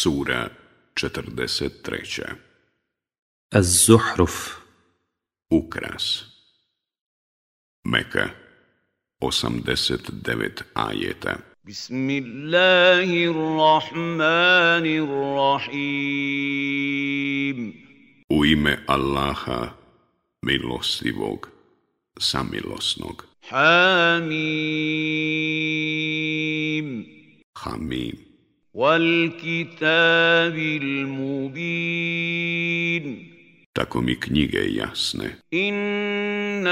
Sura 43. Az-Zuhruf Ukras Meka 89 ajeta Bismillahirrahmanirrahim U ime Allaha, milostivog, samilosnog. Hamim Hamim والكتاب المبين Tako mi knjige jasne. Inna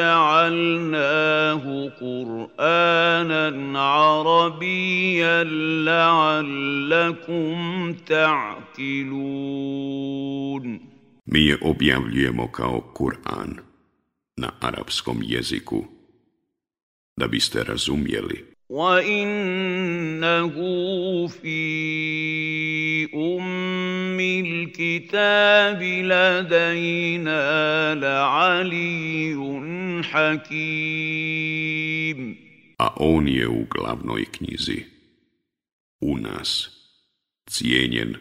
ja'alnahu Kur'anan arabijan la'allakum ta'kilun. Mi je objavljujemo kao Kur'an na arapskom jeziku, da biste razumjeli. وانه في ام الكتاب لدينا لعلي حكيم a on je u glavnoj knjizi u nas cijenjen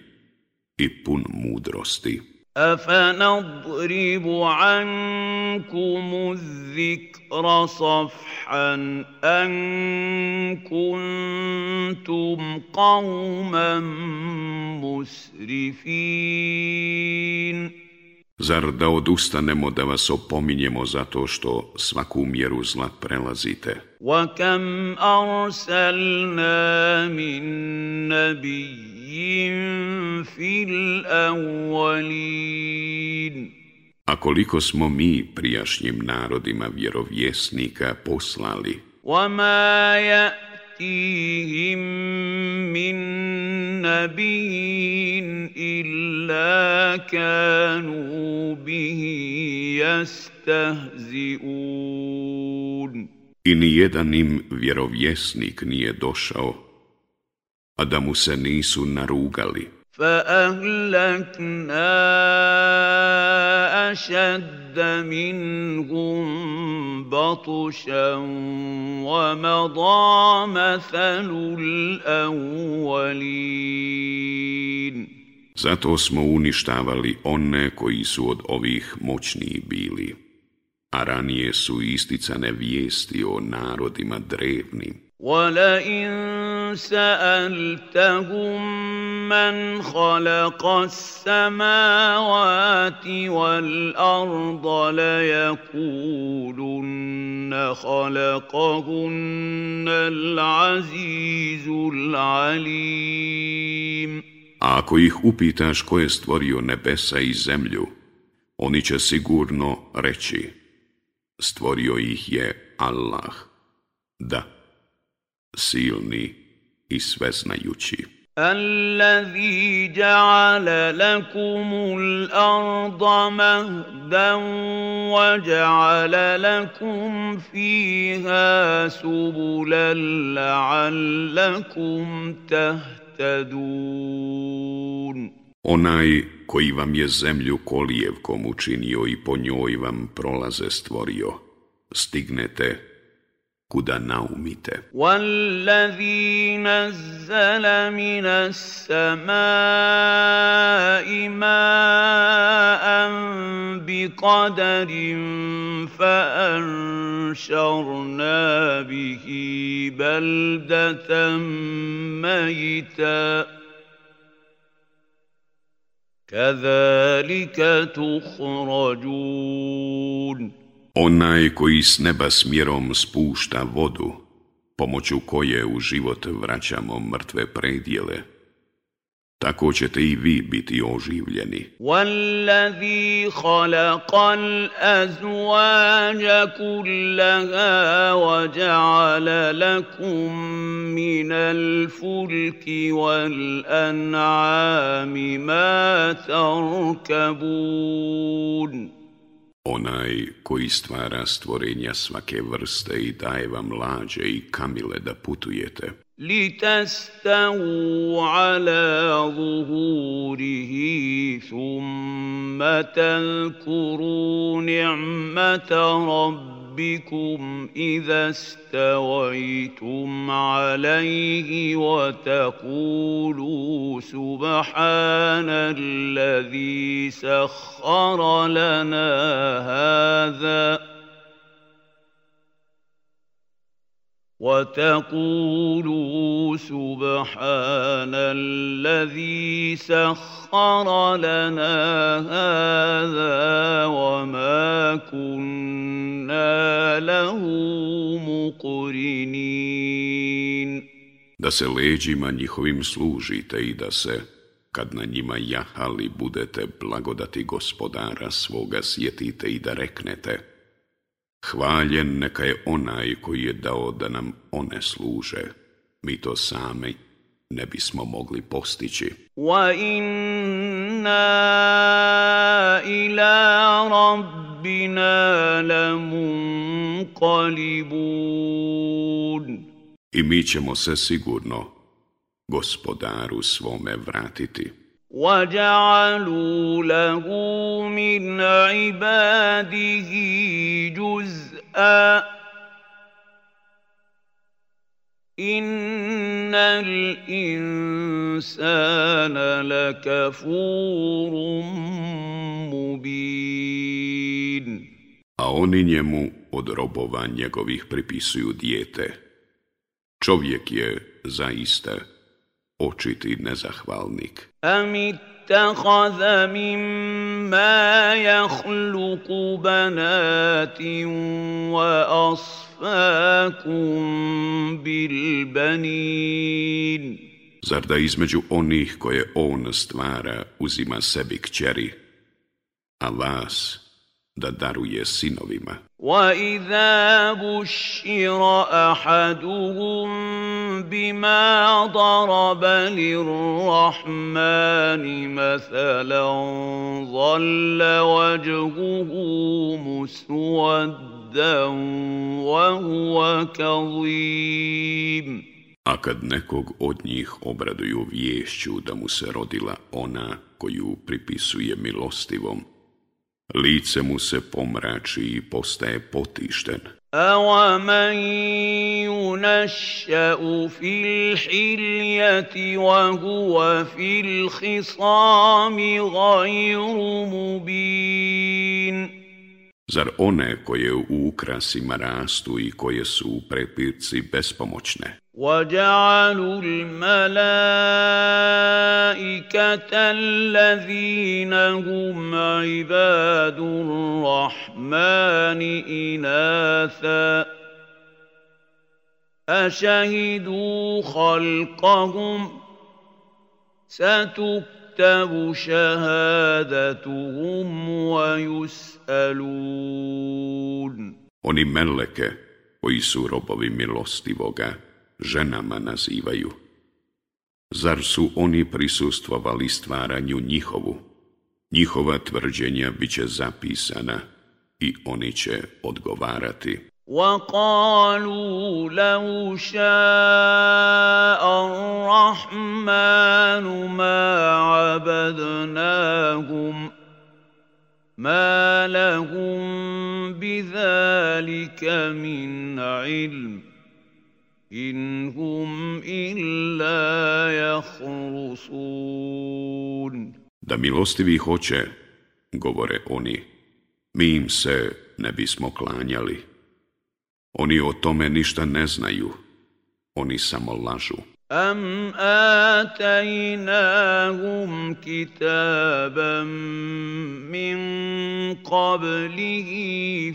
i pun mudrosti أفنضرب عنكم الذكر صفحا أن كنتم قوما مسرفين Zar da odustanemo da vas opominjemo zato što svaku mjeru zla prelazite? وَكَمْ أَرْسَلْنَا min نَّبِيٍّ a koliko smo mi prijašnjim narodima vjerovjesnika poslali? وَمَا يَأْتِيهِمْ مِنْ نَبِيٍّ إِلَّا كَانُوا بِهِ يَسْتَهْزِئُونَ I nijedan im vjerovjesnik nije došao a da mu se nisu narugali. فأهلكنا أشد منهم wa madama مثل الأولين Zato smo uništavali one koji su od ovih moćniji bili a ranije su isticane vijesti o narodima drevnim. وَلَئِن سَأَلْتَهُم samawati خَلَقَ السَّمَاوَاتِ وَالْأَرْضَ لَيَقُولُنَّ خَلَقَهُنَّ الْعَزِيزُ الْعَلِيمُ alim ako ih upitaš ko je stvorio nebesa i zemlju, oni će sigurno reći stvorio ih je Allah, da, silni i sveznajući. الذي جعل لكم الارض مهدا وجعل لكم فيها سبلا لعلكم تهتدون Onaj koji vam je zemlju kolijevkom učinio i po njoj vam prolaze stvorio, stignete kuda naumite. Wallazi nazzala minas samai ma'an bi qadarin fa anšarna bihi baldatan Kazalika tuhrađun. Onaj koji s neba smjerom spušta vodu, pomoću koje u život vraćamo mrtve predjele, tako ćete i vi biti oživljeni. Wallazi khalaqal azwaja kullaha wa ja'ala lakum min al-fulki wal an'ami ma tarkabun. Onaj koji stvara stvorenja svake vrste i daje vam lađe i kamile da putujete. Li ala ظهوره ثم تذكروا نعمة ربكم إذا استويتم عليه وتقولوا سبحان الذي سخر لنا هذا وتقولوا سبحان الذي سخر لنا هذا وما كنا له مقرنين da se leđima njihovim služite i da se, kad na njima jahali budete blagodati gospodara svoga, sjetite i da reknete – Hvaljen neka je onaj koji je dao da nam one služe. Mi to sami ne bismo mogli postići. Wa inna ila rabbina lamunqalibun. I mi ćemo se sigurno gospodaru svome vratiti. وَجَعَلُوا لَهُ مِنْ عِبَادِهِ جُزْءًا إِنَّ الْإِنسَانَ لَكَفُورٌ مُبِينٌ a oni njemu od robova njegovih pripisuju dijete. Čovjek je zaista očiti nezahvalnik. Amit اتخذ مما يخلق بنات وأصفاكم بالبنين Zar da između onih koje on stvara uzima sebi kćeri, a vas da daruje sinovima. وَإِذَا بُشِّرَ A kad nekog od njih obraduju viješću da mu se rodila ona koju pripisuje milostivom, lice mu se pomrači i postaje potišten. yunashu fil hilyati wa huwa fil khisam غَيْرُ mubin. Zar one koje u ukrasima rastu i koje su u prepirci bespomoćne? وجعلوا الملائكة الذين هم عباد الرحمن إناثا أشهدوا خلقهم ستكتب شهادتهم ويسألون Oni meleke koji su robovi milosti Boga, ženama nazivaju. Zar su oni prisustvovali stvaranju njihovu? Njihova tvrđenja bit će zapisana i oni će odgovarati. وَقَالُوا لَوْ شَاءَ الرَّحْمَنُ مَا عَبَدْنَاهُمْ مَا لَهُمْ بِذَلِكَ مِنْ عِلْمٍ إن هم إلا Da milostivi hoće, govore oni, mi im se ne bismo klanjali. Oni o tome ništa ne znaju, oni samo lažu. أَمْ آتَيْنَاهُمْ كِتَابًا مِّن قَبْلِهِ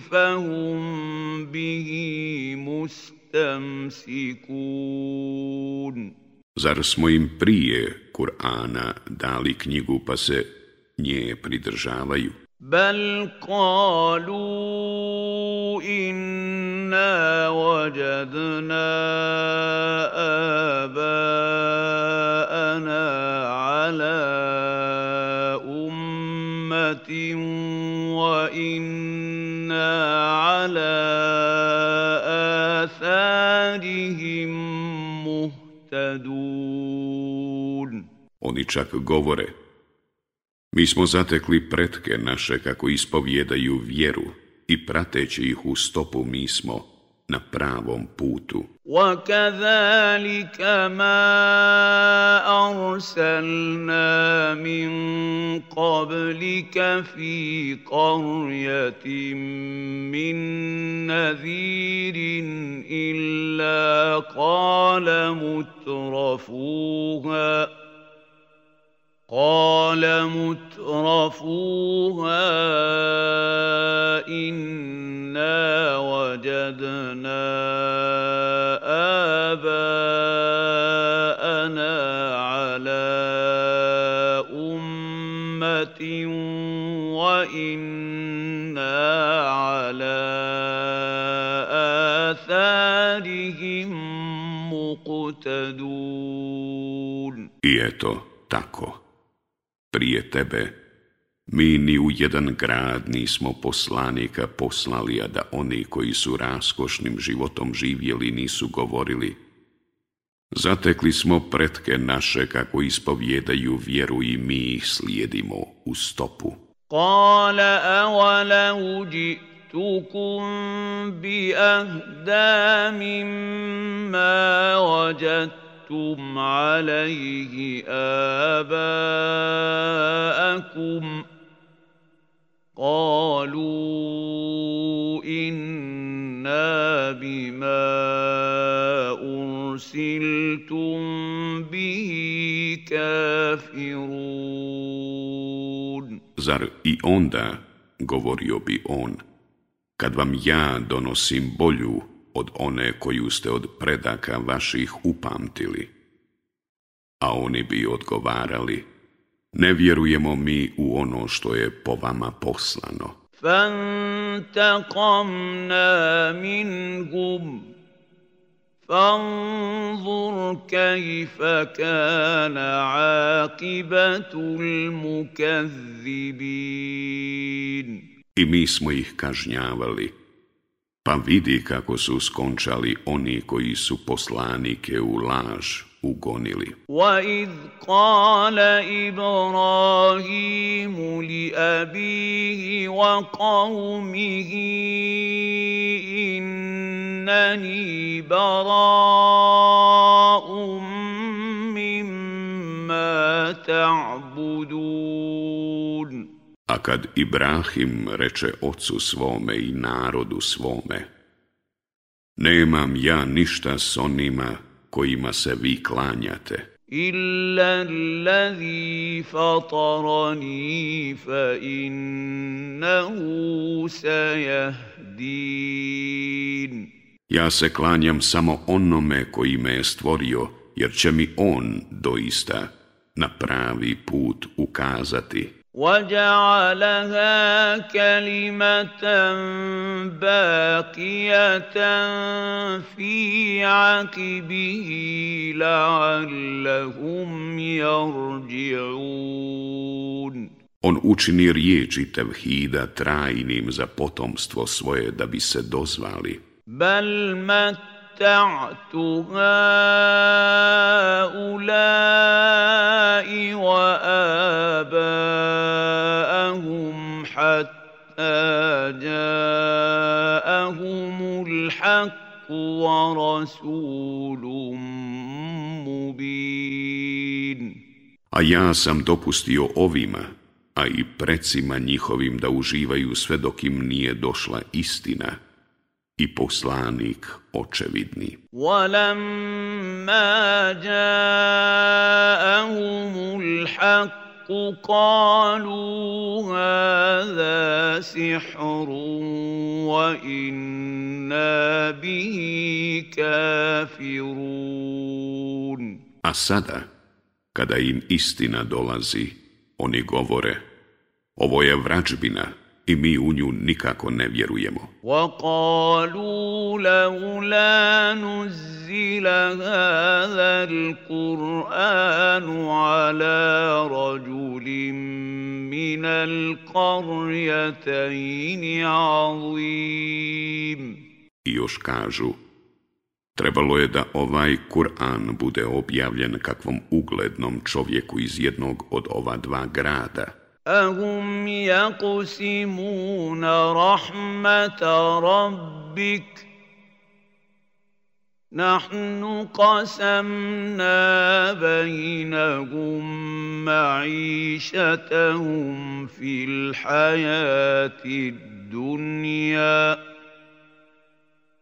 fahum بِهِ مُسْتَمْسِكُونَ Zar smo im prije Kur'ana dali knjigu pa se nje pridržavaju? بل قالوا انا وجدنا اباءنا على امه وانا على اثارهم مهتدون Oni čak govore, Mi smo zatekli pretke naše kako ispovjedaju vjeru i prateći ih u stopu mi smo na pravom putu. وَكَذَلِكَ مَا أَرْسَلْنَا مِنْ قَبْلِكَ فِي قَرْيَةٍ مِنْ نَذِيرٍ إِلَّا قَالَ مُتْرَفُوهَا قال مترفوها انا وجدنا اباءنا على امه وانا على اثارهم مقتدون tebe, mi ni u jedan grad nismo poslanika poslali, a da oni koji su raskošnim životom živjeli nisu govorili. Zatekli smo pretke naše kako ispovjedaju vjeru i mi ih slijedimo u stopu. Kala awala uđi. bi ahda mimma وجعلتم عليه آباءكم قالوا إنا Zar i onda, govorio bi on, kad vam ja donosim bolju od one koju ste od predaka vaših upamtili. A oni bi odgovarali, ne vjerujemo mi u ono što je po vama poslano. min I mi smo ih kažnjavali, pa vidi kako su skončali oni koji su poslanike u laž ugonili. Wa id qala Ibrahim li abihi wa qaumihi innani bara'um mimma ta'budun a kad Ibrahim reče ocu svome i narodu svome, Nemam ja ništa s onima kojima se vi klanjate. Illa allazi fatarani fa Ja se klanjam samo onome koji me je stvorio, jer će mi on doista na pravi put ukazati. وجعلها كلمة باقية في عقبه لعلهم يرجعون On učini riječi tevhida trajnim za potomstvo svoje da bi se dozvali. Bal mat متعت هؤلاء وآباءهم حتى جاءهم الحق ورسول مبين A ja sam dopustio ovima, a i precima njihovim da uživaju sve dok im nije došla istina – i poslanik očevidni. A sada, kada im istina dolazi, oni govore, ovo je vrađbina i mi u nju nikako ne vjerujemo. I još kažu, trebalo je da ovaj Kur'an bude objavljen kakvom uglednom čovjeku iz jednog od ova dva grada – أهم يقسمون رحمة ربك نحن قسمنا بينهم معيشتهم في الحياة الدنيا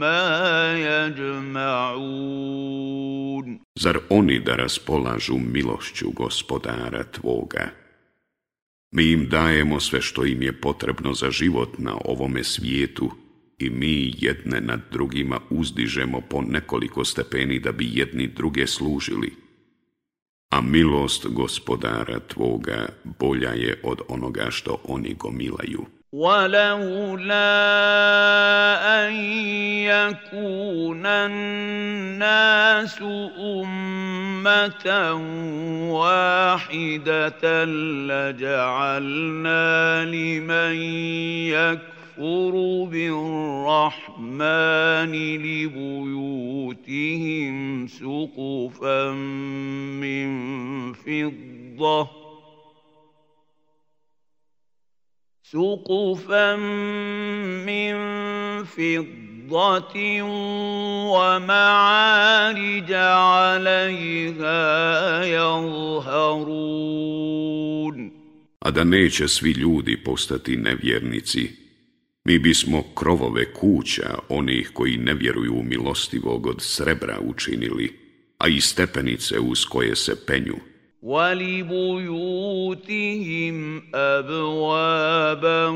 ma Zar oni da raspolažu milošću gospodara Tvoga? Mi im dajemo sve što im je potrebno za život na ovome svijetu i mi jedne nad drugima uzdižemo po nekoliko stepeni da bi jedni druge služili. A milost gospodara Tvoga bolja je od onoga što oni gomilaju. ولولا أن يكون الناس أمة واحدة لجعلنا لمن يكفر بالرحمن لبيوتهم سقفا من فضة سقفا من فضة ومعارج عليها يظهرون A da neće svi ljudi postati nevjernici, mi bismo krovove kuća onih koji ne vjeruju u milostivog od srebra učinili, a i stepenice uz koje se penju – ولبيوتهم أبوابا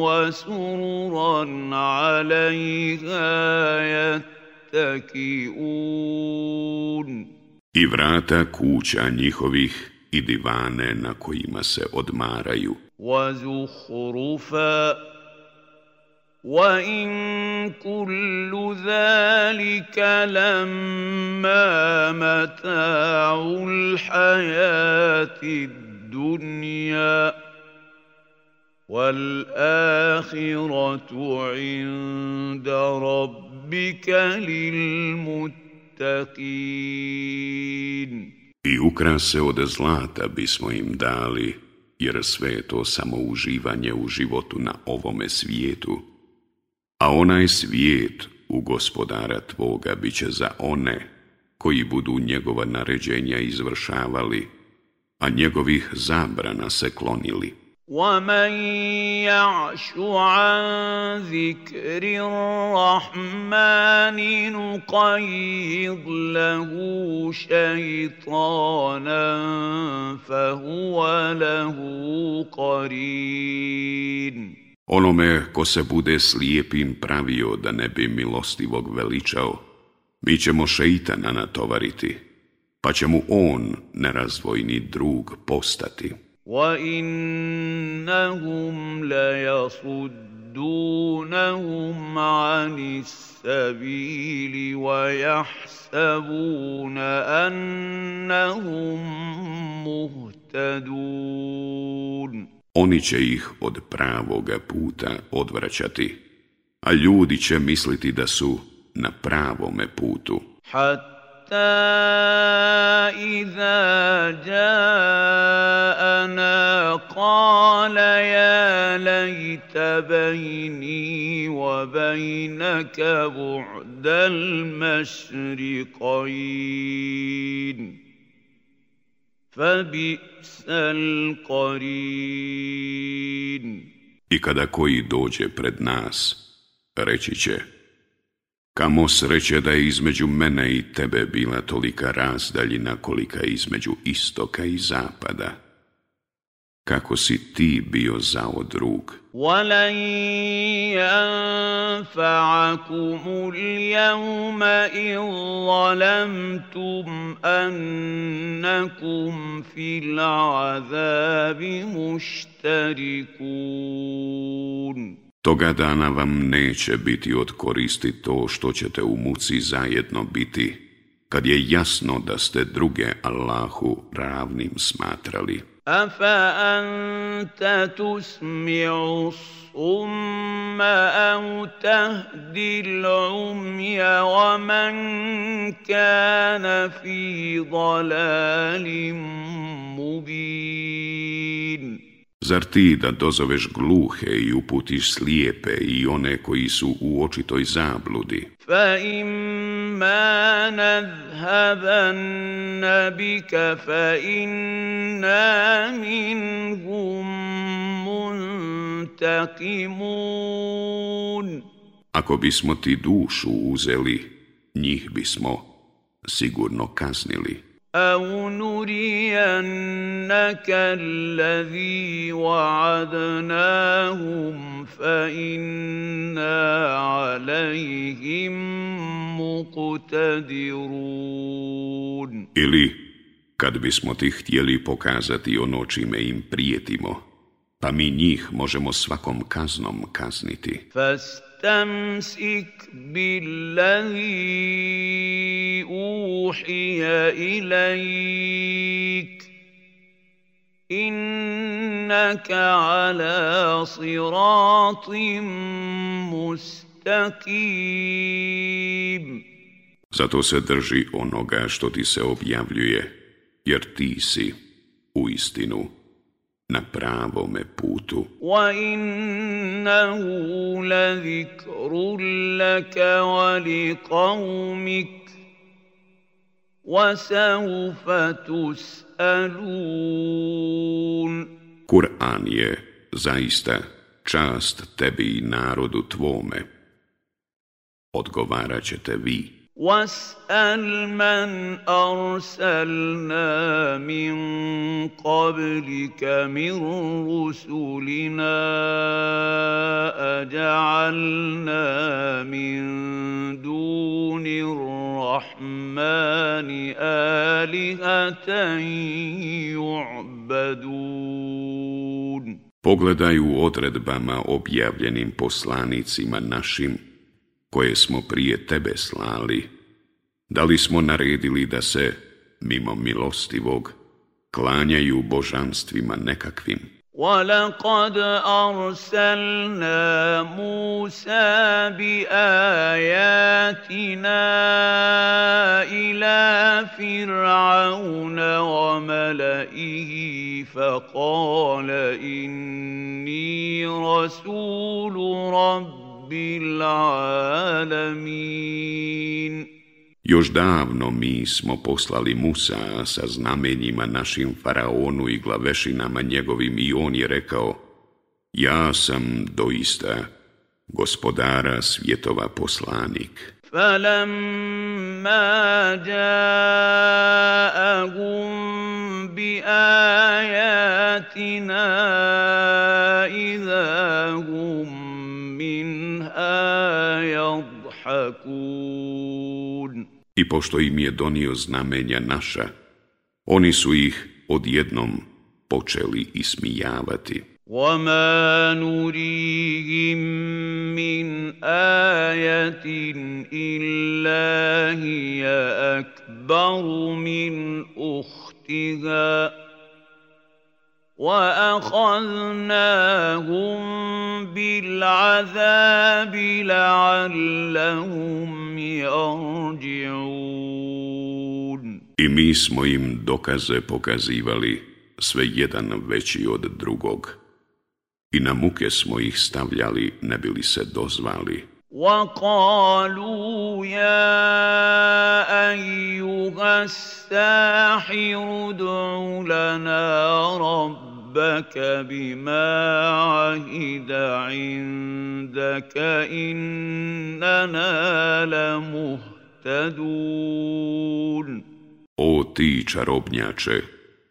وسررا عليها يتكئون I vrata kuća njihovih i divane na kojima se odmaraju. وَزُخْرُفًا وَإِن كُلُّ ذَلِكَ لَمَّا مَتَاعُ الْحَيَاةِ الدُّنْيَا وَالْآخِرَةُ عِندَ رَبِّكَ لِلْمُتَّقِينَ I ukrase od zlata bismo im dali, jer sve je to samo uživanje u životu na ovome svijetu, a onaj svijet u gospodara tvoga bit će za one koji budu njegova naređenja izvršavali, a njegovih zabrana se klonili. وَمَنْ يَعْشُ Onome ko se bude slijepim pravio da ne bi milostivog veličao, mi ćemo šeitana natovariti, pa će mu on nerazvojni drug postati. وَإِنَّهُمْ لَيَصُدُّونَهُمْ عَنِ السَّبِيلِ وَيَحْسَبُونَ أَنَّهُمْ muhtadun» Oni će ih od pravoga puta odvraćati, a ljudi će misliti da su na pravome putu. Hatta iza jaana kala ja lajta bajni wa bajnaka bu'dal mašriqajin. I kada koji dođe pred nas, reći će, kamo sreće da je između mene i tebe bila tolika razdaljina kolika između istoka i zapada. Kako si ti bio zao drug? ولن ينفعكم اليوم إن ظلمتم أنكم في العذاب مشتركون Toga dana vam neće biti od koristi to što ćete u muci zajedno biti, kad je jasno da ste druge Allahu ravnim smatrali. أفأنت تسمع الصم أو تهدي العمي ومن كان في ضلال مبين Zar ti da dozoveš gluhe i uputiš slijepe i one koji su u očitoj zabludi? Fa imma nadhabanna bika fa inna Ako bismo ti dušu uzeli, njih bismo sigurno kaznili. أو نرينك الذي وعدناهم فإنا عليهم مقتدرون Ili kad bismo ti htjeli pokazati ono čime im prijetimo, pa mi njih možemo svakom kaznom kazniti. Fastamsik billahi اوحي اليك انك على صراط مستقيم Zato se drži onoga što ti se objavljuje, jer ti si u istinu na pravome putu. وَإِنَّهُ لَذِكْرٌ ladhikrun وَلِقَوْمِكَ Kur'an je zaista čast tebi i narodu tvome. Odgovarat ćete vi. واسال من ارسلنا من قبلك من رسلنا اجعلنا من دون الرحمن الهه يعبدون Pogledaj u odredbama objavljenim poslanicima našim koje smo prije tebe slali, da li smo naredili da se, mimo milostivog, klanjaju božanstvima nekakvim? وَلَقَدْ أَرْسَلْنَا مُوسَى بِآيَاتِنَا إِلَى فِرْعَوْنَ وَمَلَئِهِ فَقَالَ إِنِّي رَسُولُ رَبِّ još davno mi smo poslali Musa sa znamenjima našim faraonu i glavešinama njegovim i on je rekao Ja sam doista gospodara svjetova poslanik. فلما يضحكون I pošto im je donio znamenja naša, oni su ih odjednom počeli ismijavati. وَمَا نُرِيهِمْ مِنْ آيَةٍ إِلَّا هِيَ أَكْبَرُ مِنْ أُخْتِهَا وَأَخَذْنَاهُمْ بِالْعَذَابِ لَعَلَّهُمْ يَرْجِعُونَ I mi smo im dokaze pokazivali, sve jedan veći od drugog. I na muke smo ih stavljali, ne bili se dozvali. وَقَالُوا يَا أَيُّهَا السَّاحِرُ دُعُ لَنَا رَبِّ ربك بما عهد عندك إننا لمهتدون O ti čarobnjače,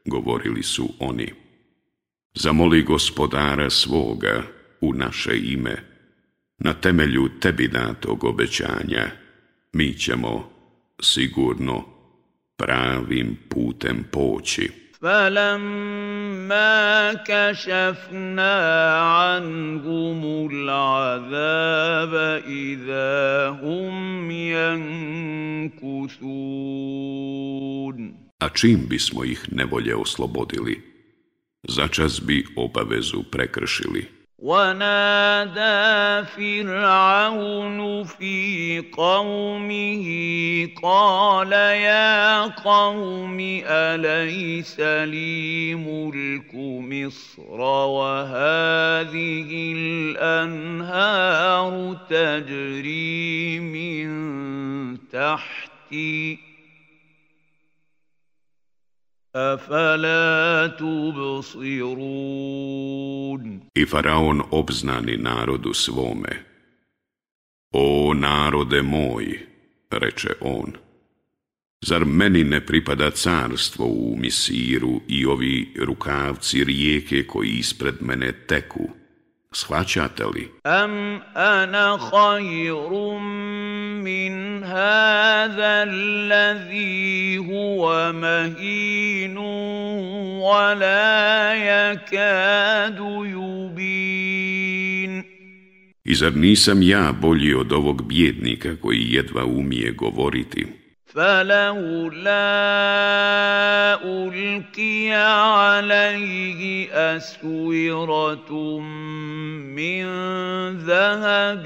govorili su oni, zamoli gospodara svoga u naše ime, na temelju tebi datog obećanja, mi ćemo sigurno pravim putem poći. فَلَمَّا كَشَفْنَا عَنْهُمُ الْعَذَابَ إِذَا هُمْ يَنْكُثُونَ A čim bismo ih nevolje oslobodili, začas bi obavezu prekršili. ونادى فرعون في قومه قال يا قوم اليس لي ملك مصر وهذه الانهار تجري من تحتي I faraon obznani narodu svome, O narode moj, reče on, zar meni ne pripada carstvo u misiru i ovi rukavci rijeke koji ispred mene teku? Shvaćate li? Am ana khayrun min hadha alladhi huwa mahinu wa la yakadu yubin. I zar nisam ja bolji od ovog bjednika koji jedva umije govoriti? Falaula ألقي عليه أسورة من ذهب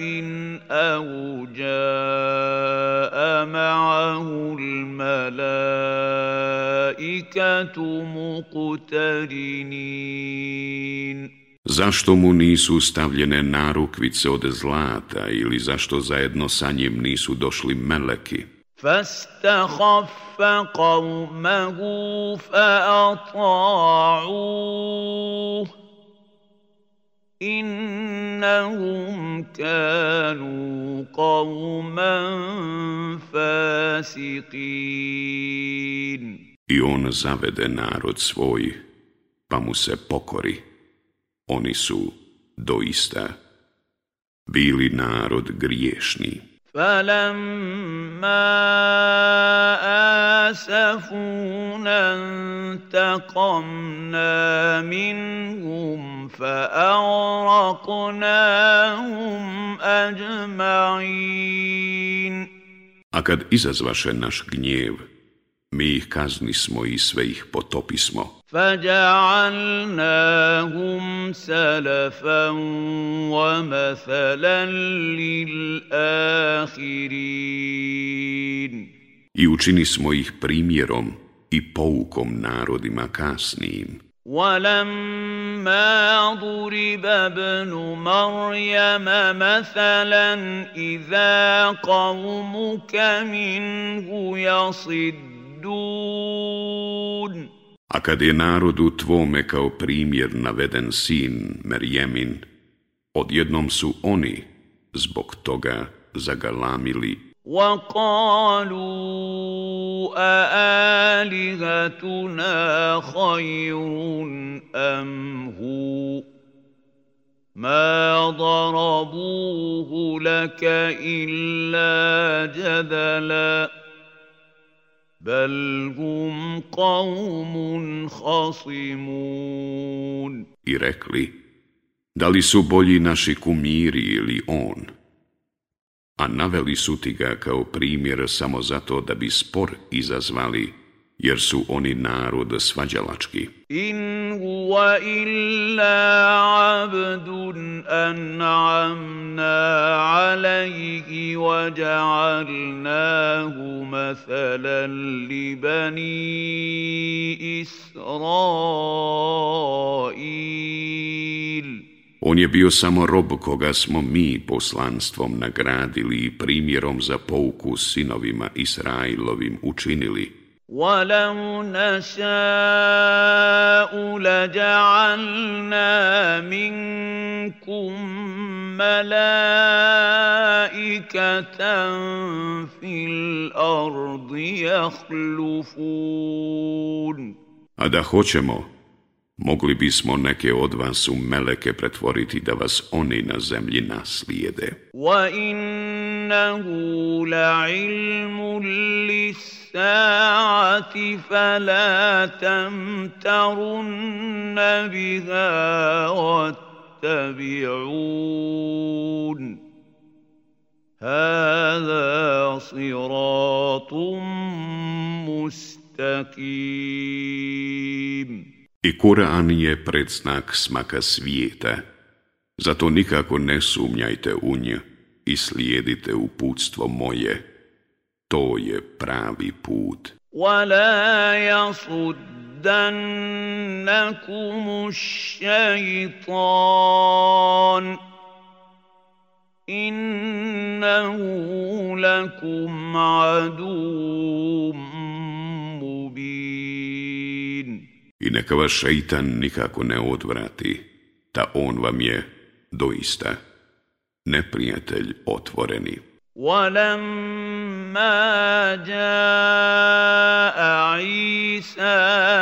أو جاء معه الملائكة مقترنين Zašto mu nisu stavljene narukvice od zlata ili zašto zajedno sa njim nisu došli meleki? فاستخف قومه فأطاعوه إنهم كانوا قوما فاسقين I on zavede narod svoj, pa mu se pokori. Oni su doista bili narod griješni. فلما اسفونا انتقمنا منهم فاغرقناهم اجمعين A kad izazvaše naš gnjev, mi ih kaznismo i sve ih potopismo. فجعلناهم سلفا ومثلا للآخرين I učini smo ih primjerom i poukom narodima kasnijim. ولما ضرب ابن مريم مثلا إذا قومك منه يصدون A kad je narodu tvome kao primjer naveden sin Merjemin, odjednom su oni zbog toga zagalamili. وَقَالُوا أَآلِهَتُنَا خَيْرٌ أَمْ هُوَ ما ضربوه لك إلا جدلاً bel I rekli, da li su bolji naši kumiri ili on? A naveli su ti ga kao primjer samo zato da bi spor izazvali jer su oni narod svađalački. In huwa illa abdun an'amna mathalan li bani Israil. On je bio samo rob koga smo mi poslanstvom nagradili i primjerom za pouku sinovima Israilovim učinili. ولو نشاء لجعلنا منكم ملائكة في الأرض يخلفون Mogli bismo neke od vas u meleke pretvoriti da vas oni na zemlji naslijede. Wa innahu la'ilmu lis-sa'ati fala tamtarunna biha wattabi'un. Hada siratum mustakim. I Kur'an je predznak smaka svijeta, zato nikako ne sumnjajte u nje i slijedite uputstvo moje. To je pravi put. وَلَا يَصُدَّنَّكُمُ الشَّيْطَانِ إِنَّهُ لَكُمْ عَدُومٌ i neka vas šeitan nikako ne odvrati, ta on vam je doista neprijatelj otvoreni. ولما جاء عيسى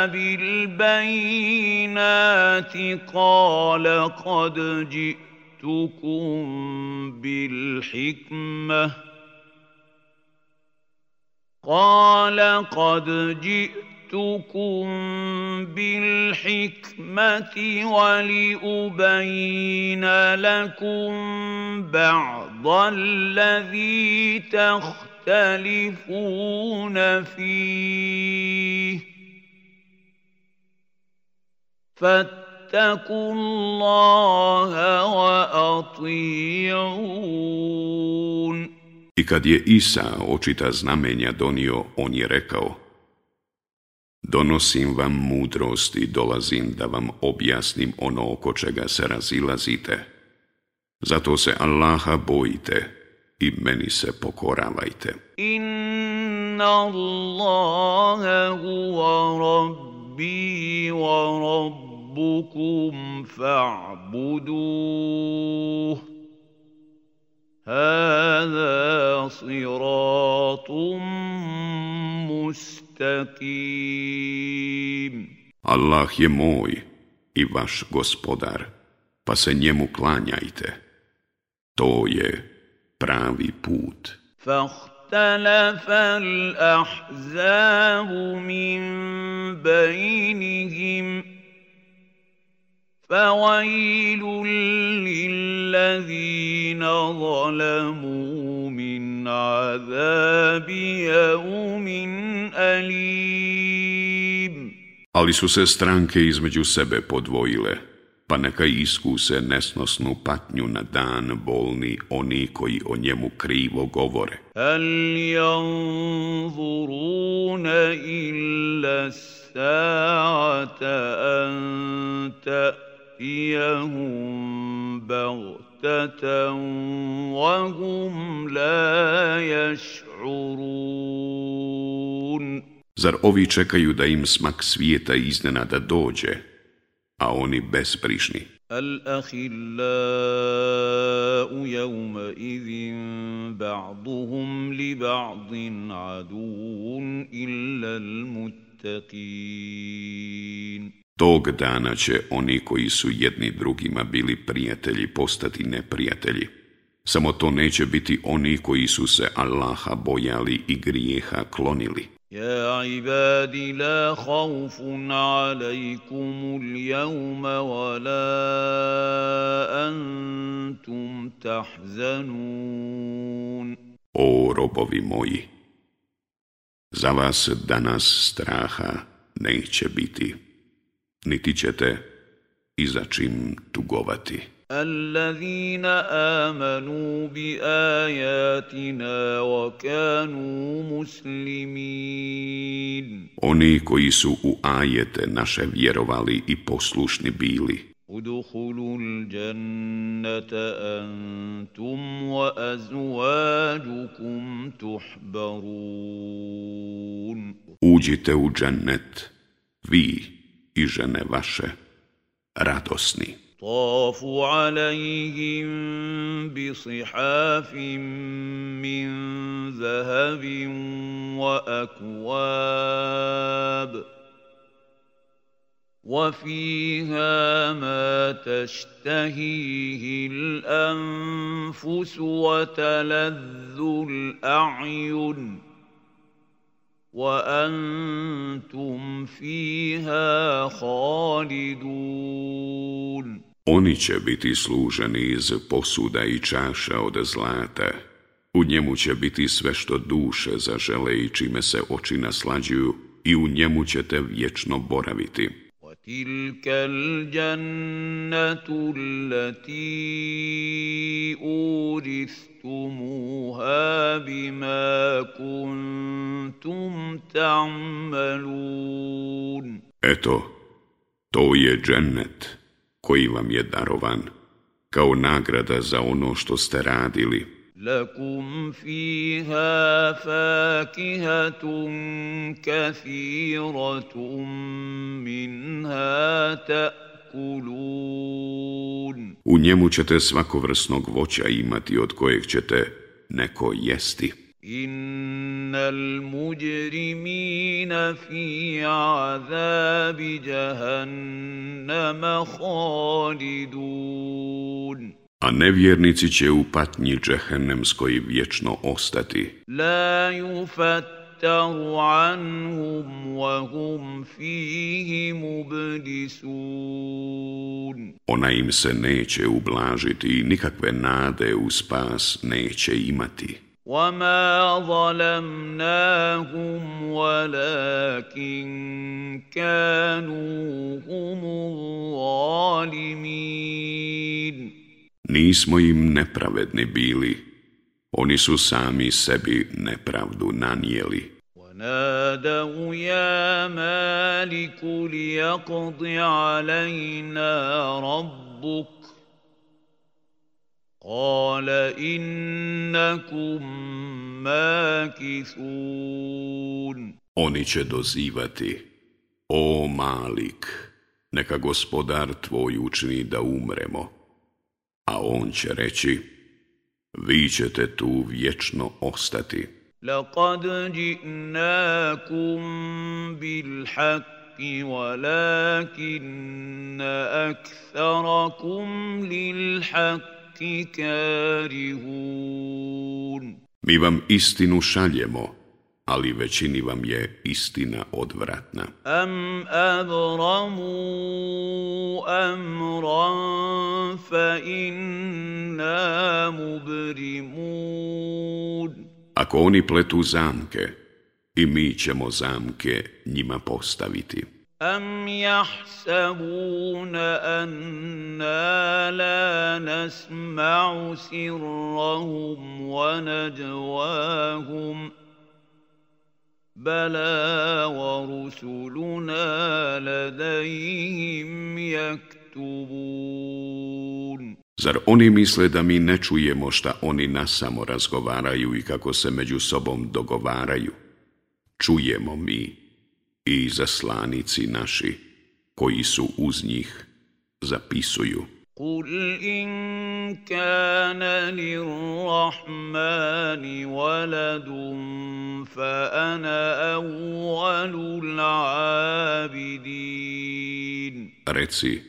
بالبينات قال قد جئتكم جئتكم بالحكمة ولأبين لكم بعض الذي تختلفون فيه فاتقوا الله وأطيعون I kad je Isa očita znamenja donio, on je rekao, Donosim vam mudrost i dolazim da vam objasnim ono oko čega se razilazite. Zato se Allaha bojite i meni se pokoravajte. Inna Allaha huwa rabbi wa rabbukum fa'buduh. Hada muslim مستقيم Allah je moj i vaš gospodar, pa se njemu klanjajte. To je pravi put. la الأحزاب min بينهم فويل للذين ظلموا من عذاب يوم أليم Ali su se stranke između sebe podvojile, pa neka iskuse nesnosnu patnju na dan bolni oni koji o njemu krivo govore. Al janzuruna illa sa'ata تأتيهم بغتة وهم لا يشعرون Zar ovi čekaju da im smak svijeta iznenada dođe, a oni besprišni? al Al-akhillau jevma izin ba'duhum li ba'din لبعض illa إلا المتقين Tog dana će oni koji su jedni drugima bili prijatelji postati neprijatelji. Samo to neće biti oni koji su se Allaha bojali i grijeha klonili. la khaufun al-yawma wa la tahzanun. O robovi moji, za vas danas straha neće biti niti ćete izačim tugovati. الذين آمنوا بآياتنا وكانوا مسلمين Oni koji su u ajete naše vjerovali i poslušni bili Udkhulu l jannata antum wa azwajukum tuhbarun Uđite u džennet vi i žene vaše radosni. طافوا عليهم بصحاف من ذهب واكواب وفيها ما تشتهيه الانفس وتلذ الاعين وَأَنْتُمْ فِيهَا خَالِدُونَ Oni će biti služeni iz posuda i čaša od zlata. U njemu će biti sve što duše zažele i čime se oči naslađuju i u njemu ćete vječno boraviti. تلك jannatu جئتموها بما kuntum ta'malun? Eto, to je džennet koji vam je darovan kao nagrada za ono što ste radili. Lakum fiha fakihatun kathiratun minha ta' U njemu ćete svakovrsnog voća imati od kojeg ćete neko jesti. Innal mujrimina fi azabi jahannama khalidun a nevjernici će u patnji džehennemskoj vječno ostati. La yufat يفتر عَنْهُمْ وَهُمْ فِيهِ مُبْلِسُونَ Ona im se neće ublažiti i nikakve nade u spas neće imati. وَمَا ظَلَمْنَاهُمْ ولكن كانوا هم الظالمين Nismo im nepravedni bili, oni su sami sebi nepravdu nanijeli. ونادوا يا مالك ليقض علينا ربك Oni će dozivati, o malik, neka gospodar tvoj učini da umremo, a on će reći, vi ćete tu vječno ostati. Lakad džinakum bil haki, walakin aksarakum lil haki karihun. Mi vam istinu šaljemo, ali većini vam je istina odvratna. Am abramu amran fa inna mubrimun. Ako oni pletu zamke, i mi ćemo zamke njima postaviti. Am jahsabuna anna la nasma'u sirrahum wa najvahum wa rusuluna ladayhim yaktubun. Zar oni misle da mi ne čujemo šta oni samo razgovaraju i kako se među sobom dogovaraju? Čujemo mi i zaslanici naši koji su uz njih zapisuju. قل إن كان للرحمن ولد فأنا أول العابدين Reci,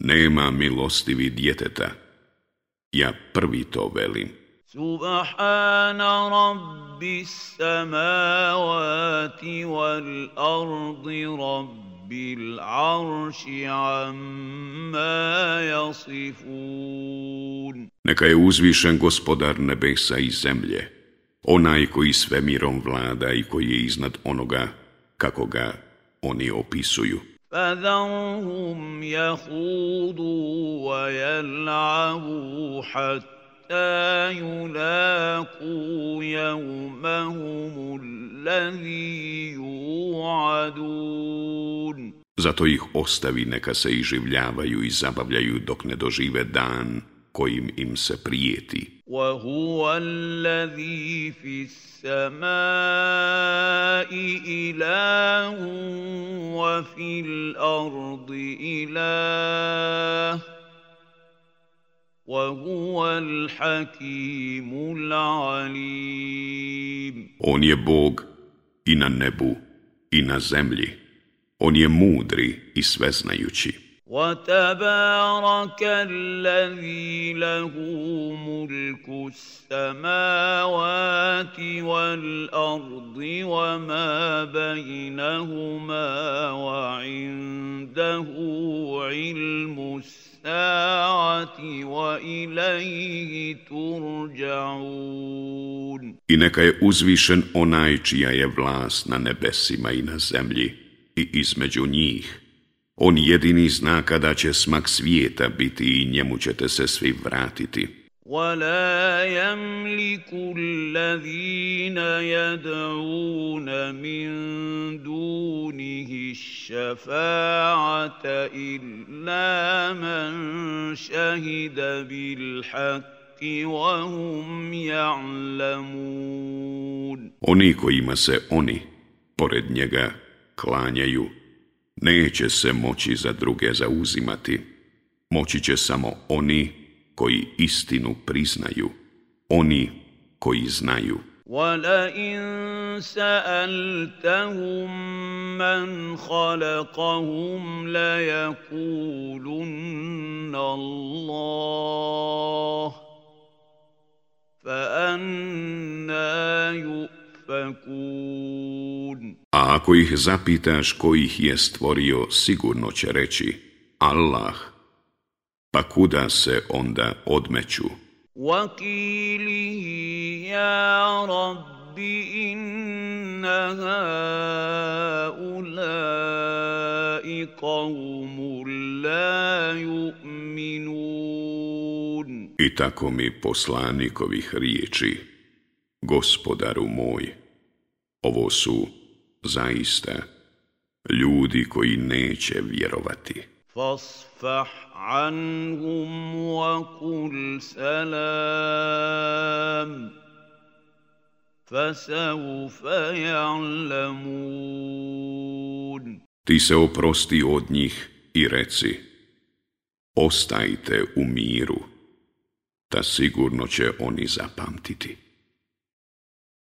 nema milostivi djeteta. Ja prvi to velim. سبحان رب السماوات والأرض رب رب Neka je uzvišen gospodar nebesa i zemlje, onaj koji svemirom vlada i koji je iznad onoga kako ga oni opisuju. فَذَرْهُمْ وَيَلْعَبُوا حتى يلاقوا يومهم الذي Zato ih ostavi neka se iživljavaju i zabavljaju dok ne dožive dan kojim im se prijeti. وَهُوَ الَّذِي i on je Bog i na nebu i na zemlji. On je mudri i sveznajući. وتبارك الذي له ملك السماوات والارض وما بينهما وعنده علم الساعه واليه ترجعون I neka je uzvišen onaj čija je vlast na nebesima i na zemlji i između njih On jedini zna kada će smak svijeta biti i njemu ćete se svi vratiti. ولا يملك الذين يدعون من دونه الشفاعة إلا من شهد بالحق وهم يعلمون Oni kojima se oni, pored njega, klanjaju, neće se moći za druge zauzimati, moći će samo oni koji istinu priznaju, oni koji znaju. وَلَئِن سَأَلْتَهُم مَّنْ خَلَقَهُمْ لَيَقُولُنَّ اللَّهُ فَأَنَّىٰ يُؤْفَكُونَ a ako ih zapitaš kojih je stvorio, sigurno će reći Allah. Pa kuda se onda odmeću? Vakili ja rabbi inna haulai la I tako mi poslanikovih riječi, gospodaru moj, ovo su Zaista, ljudi koji neće vjerovati. Ti se oprosti od njih i reci Ostajte u miru, ta sigurno će oni zapamtiti.